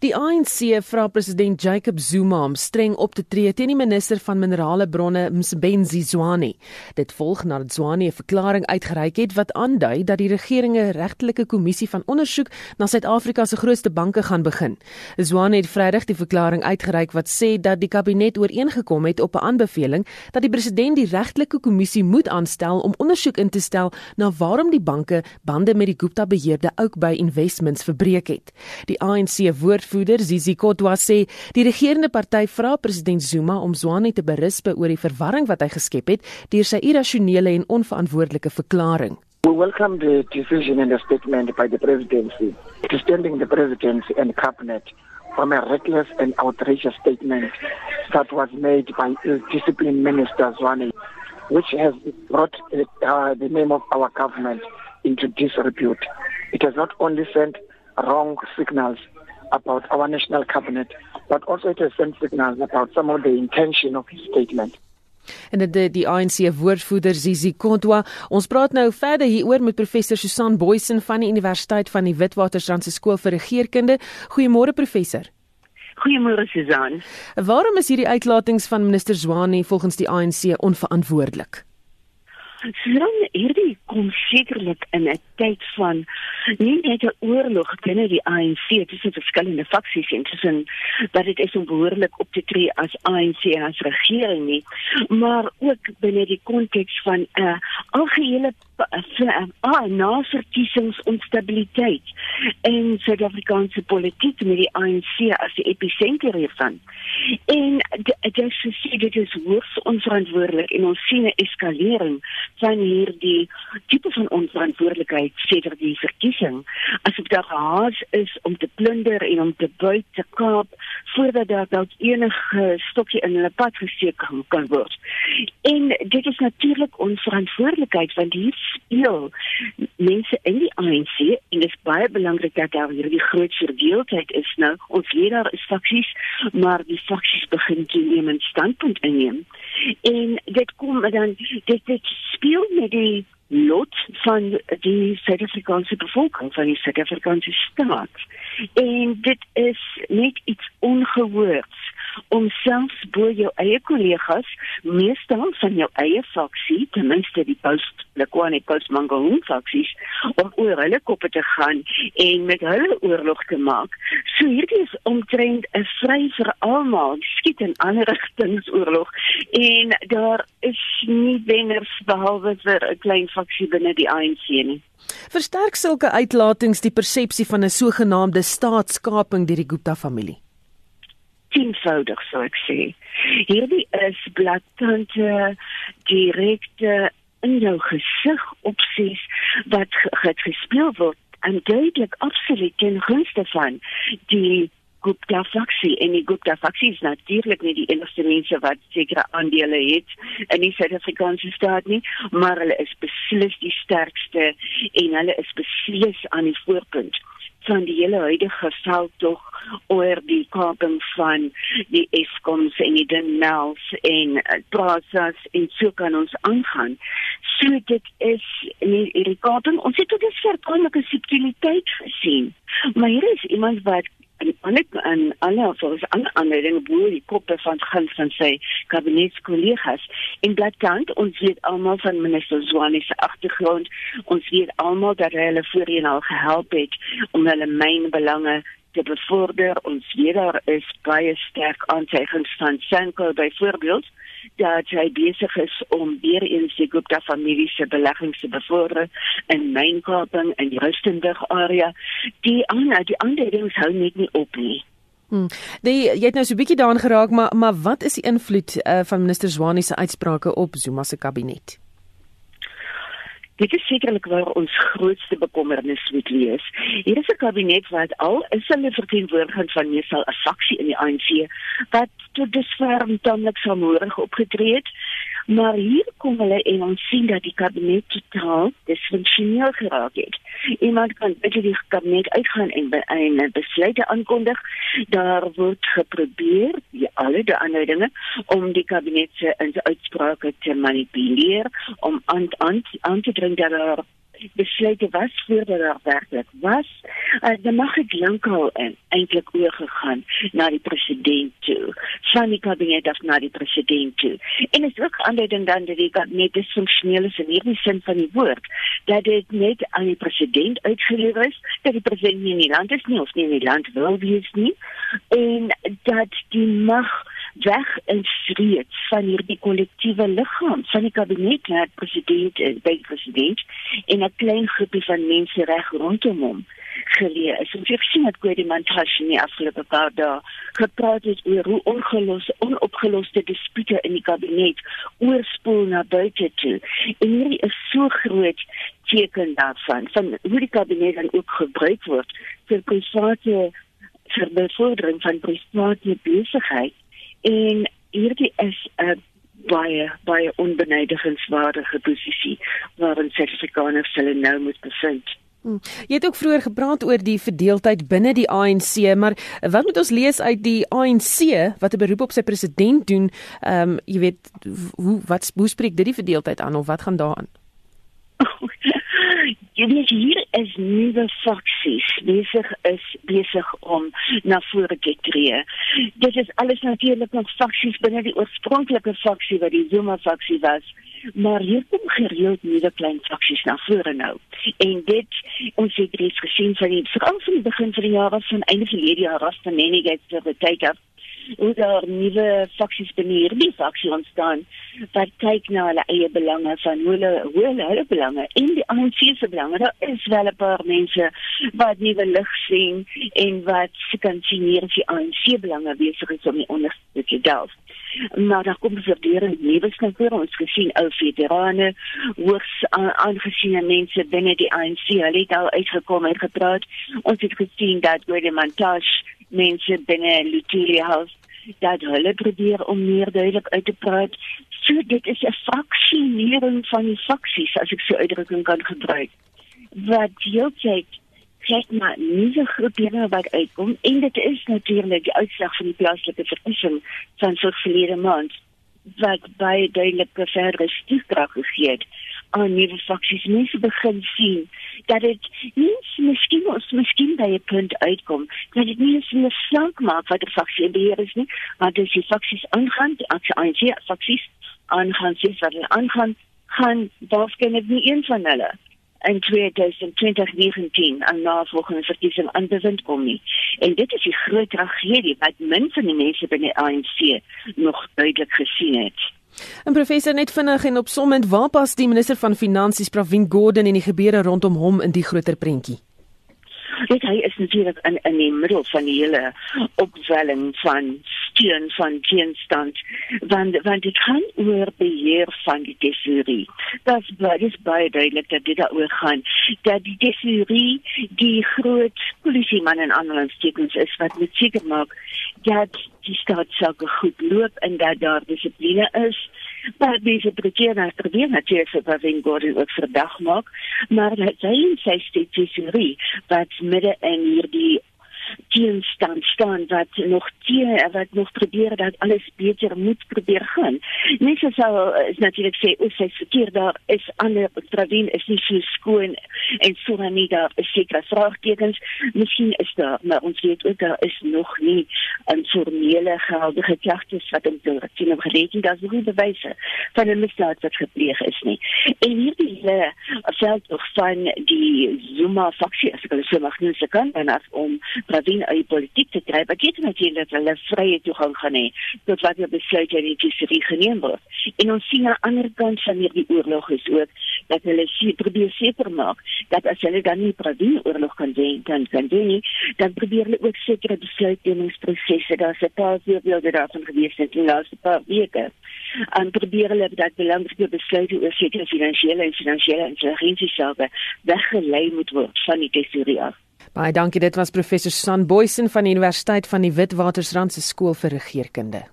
Die ANC vra president Jacob Zuma om streng op te tree teen die minister van minerale bronne Msebenzi Zwane. Dit volg nadat Zwane 'n verklaring uitgereik het wat aandui dat die regering 'n regtelike kommissie van ondersoek na Suid-Afrika se grootste banke gaan begin. Zwane het Vrydag die verklaring uitgereik wat sê dat die kabinet ooreengekom het op 'n aanbeveling dat die president die regtelike kommissie moet aanstel om ondersoek in te stel na waarom die banke bande met die Gupta beheerde Oakbay Investments verbreek het. Die ANC woord woordvoerder Zizi Kotwa sê die regerende party vra president Zuma om Zwane te berisp oor die verwarring wat hy geskep het deur sy irrasionele en onverantwoordelike verklaring. We welcome the decision and the statement by the presidency extending the presidency and cabinet from a reckless and outrageous statement that was made by discipline minister Zwane which has brought uh, the name of our government into disrepute. It has not only sent wrong signals about our national cabinet, but also it has sent signals about some of the intention of his statement. En dit die ANC woordvoerder Zizi Kontwa. Ons praat nou verder hieroor met professor Susan Boysen van die Universiteit van die Witwatersrand se skool vir regeringskunde. Goeiemôre professor. Goeiemôre Susan. Waarom is hierdie uitlatings van minister Zwane volgens die ANC onverantwoordelik? Susan, hierdie kom sekerlik in 'n tyd van nie net 'n oorlog binne die ANC tussen verskillende faksies en tussen dat dit is om behoorlik op te tree as ANC en as regering nie, maar ook binne die konteks van 'n uh, algehele uh, na verkiesingsonstabiliteit in Suid-Afrikaanse politiek met die ANC as die episenter hiervan. En dit is gesê dit is hoogs onverantwoordelik en ons sien 'n eskalering van hierdie tipe van onverantwoordelikheid sedert die verkiesing asof daar haas is om te plunder en om te buit te kaap voordat daar dalk enige stokkie in hulle pad gesteek kan word. En dit is natuurlik onverantwoordelikheid want hier speel mense in die ANC en dit is baie belangrik dat daar hierdie groot verdeeldheid is nou. Ons daar is faksies, maar die faksies begin toeneem en standpunt inneem. En dit kom dan dit dit speel met die lot van die Suid-Afrikaanse bevolking van die Suid-Afrikaanse staat. En dit is net iets ongehoords om selfs bo jou eie kollegas, meestal van jou eie faksie, ten minste die post Lekwane post Mangaung faksies, om oor hulle koppe te gaan en met hulle oorlog te maak. So hierdie is omtrent 'n vry vir almal, skiet in alle rigtings oorlog en daar is nie wenners behalwe vir 'n klein faksie binne die ANC nie. Versterk sulke uitlatings die persepsie van 'n sogenaamde staatskaping deur die Gupta familie tienvoudig sou ek sê. Hierdie is blaatante direkte in jou gesig opsies wat gespeel word en duidelik absoluut ten gunste van die Gupta faksie. En die Gupta faksie is natuurlik nie die enigste mense wat sekere aandele het in die Suid-Afrikaanse staat nie, maar hulle is beslis die sterkste en hulle is beslis aan die voorpunt van die hele huidige veld tog oor die kaping van die Eskoms en die Denels en uh, Prasas en so kan ons aangaan. So dit is nie die kaping ons het tot dusver konlike subtiliteit gesien. Maar hier is iemand wat en ander en ander volgens ander aanleiding boer die koppe van gaan van sy kabinetskollegas. In blaatant ons weet almal van minister Zwane se agtergrond ons weet almal dat hy hulle voorheen al gehelp het om hulle mynbelange te bevorder ons daar is baie sterk aanteigings van Sanko byvoorbeeld dat hy besig is om weer eens die Gupta familie se beleggings te bevorder in Mynkoping en die Rustenburg area. Die ander die ander dinge hou net nie op nie. Hmm. Die jy het nou so 'n bietjie daaraan geraak, maar maar wat is die invloed uh, van minister Zwane se uitsprake op Zuma se kabinet? Dit is sekerlik waar ons grootste bekommernis moet wees. Hier is 'n kabinet wat al is hulle verteenwoordiging van meestal 'n faksie in die ANC wat tot dusver omtrent saamhoorig opgetree het. Maar hier kom hulle en ons sien dat die kabinet totaal disfunksioneel geraak het. Iemand kan uit die kabinet uitgaan en 'n besluit aankondig. Daar word geprobeer, die alle die ander dinge om die kabinet se uitsprake te manipuleer om aan aan aan te dring dat daar besluite was voordat daar werklik was. Uh, dan mag ek lankal eintlik oorgegaan na die president toe. Die kabinet af na die president toe. En is ook aanleiding dan dat die kabinet disfunksioneel is in hierdie sin van die woord. Dat dit net aan die president uitgelewer is, dat die president nie in die land is nie of nie in die land wil wees nie en dat die mag weg in streed van hierdie kollektiewe liggaam van die kabinet en die president en die president en 'n klein groepie van mense reg rondom hom geleë is. Ons het gesien dat Gwede Mantashe nie afgelope paar dae gepraat het oor hoe ongeloste onopgeloste dispute in die kabinet oorspoel na buite toe. En hierdie is so groot teken daarvan van hoe die kabinet dan ook gebruik word vir private vir bevordering van private besigheid en hierdie is 'n baie baie onbenadigingswaardige posisie waarin Suid-Afrikaners hulle nou moet bevind. Hmm. Jy het ook vroeër gepraat oor die verdeeldheid binne die ANC, maar wat moet ons lees uit die ANC wat 'n beroep op sy president doen? Ehm um, jy weet hoe wat hoe spreek dit die verdeeldheid aan of wat gaan daaraan? Jy weet hier is nuwe faksies besig is besig om na vore te tree. Dit is alles natuurlik nog faksies binne die oorspronklike faksie wat die Zuma faksie was. Maar hier kom gereeld nuwe klein faksies na vore nou. En dit ons het reeds gesien van die veral van die begin van die jaar af van einde verlede jaar af van Nenigate vir die tyd af hoe daar nuwe faksies binne hierdie faksie ontstaan wat kyk na hulle eie belange van hoe hulle hoe hulle, hulle belange en die ANC se belange. Daar is wel 'n paar mense wat nuwe lig sien en wat kan sien hier is die ANC belange besig is om die onderste te delf. Maar daar kom voortdurend nuwe skare ons gesien ou veterane, hoogs aangesiene mense binne die ANC. Hulle het al uitgekom en gepraat. Ons het gesien dat Gwede Mantashe mense binne Lutulia House dat hulle probeer om meer duidelik uit te praat. So dit is 'n fraksionering van die faksies as ek so uitdrukking kan gebruik. Wat heeltyd kyk maar nuwe groeperinge wat uitkom en dit is natuurlik die uitslag van die plaaslike verkiesing van verlede maand wat baie duidelike verdere stuurkrag gegee het aan nuwe faksies. Mense begin sien dat dit nie miskien ons miskien by 'n punt uitkom dat dit nie so slank maak wat die faksie beheer is nie, maar dis die faksies aangaan, die ANC faksies aangaan, sies wat hulle aangaan, gaan waarskynlik nie een van hulle in 2019 aan navolgende verkiesing aan bewind kom nie. En dit is die groot tragedie wat min van die mense binne die ANC nog duidelik gesien het. En professor net vinnig en opsommend, waar pas die minister van Finansies Pravin Gordhan en die gebeure rondom hom in die groter prentjie? Dit hy is natuurlik in in die middel van die hele opwelling van steun van teenstand want want dit gaan oor beheer van die tesourie. Dat is baie duidelik dat dit daaroor gaan dat die tesourie die groot polisieman en aanhalingstekens is wat moet seker maak dat die staatsake goed loop en dat daar dissipline is Maar deze probeer probeer natuurlijk wat in Gordon ook verdacht maakt. Maar het zijn zij steeds wat midden in hier die teenstand staan wat nog teen wat nog probeer dat alles beter moet probeer gaan. Mense sou is natuurlik sê o, sy verkeer daar is ander Pravin is nie so skoon en so nie daar is sekere vraagtekens. Miskien is daar, maar ons weet ook daar is nog nie 'n formele geldige klagtes wat om te sien om gereken dat nie bewyse van 'n misdaad wat gepleeg is nie. En hierdie uh, veld tog van die Zuma faksie as ek hulle so mag noem se kan en as om Pravin uit politiek te kry, ek weet natuurlik dat hulle vrye toegang gaan hê tot wat hulle besluit in die tesorie geneem word. En ons sien aan die ander kant van hierdie oorlog is ook dat hulle sê probeer seker maak dat as hulle dan nie Pravin oorlog kan wen kan kan doen nie, dan probeer hulle ook sekere besluitnemingsprosesse, daar's 'n paar voorbeelde daarvan gewees in die laaste paar weke. En probeer hulle dat belangrike besluite oor sekere finansiële en finansiële intelligensiesake weggelei moet word van die tesorie af. Baie dankie. Dit was professor San Boysen van die Universiteit van die Witwatersrand se skool vir regeringskunde.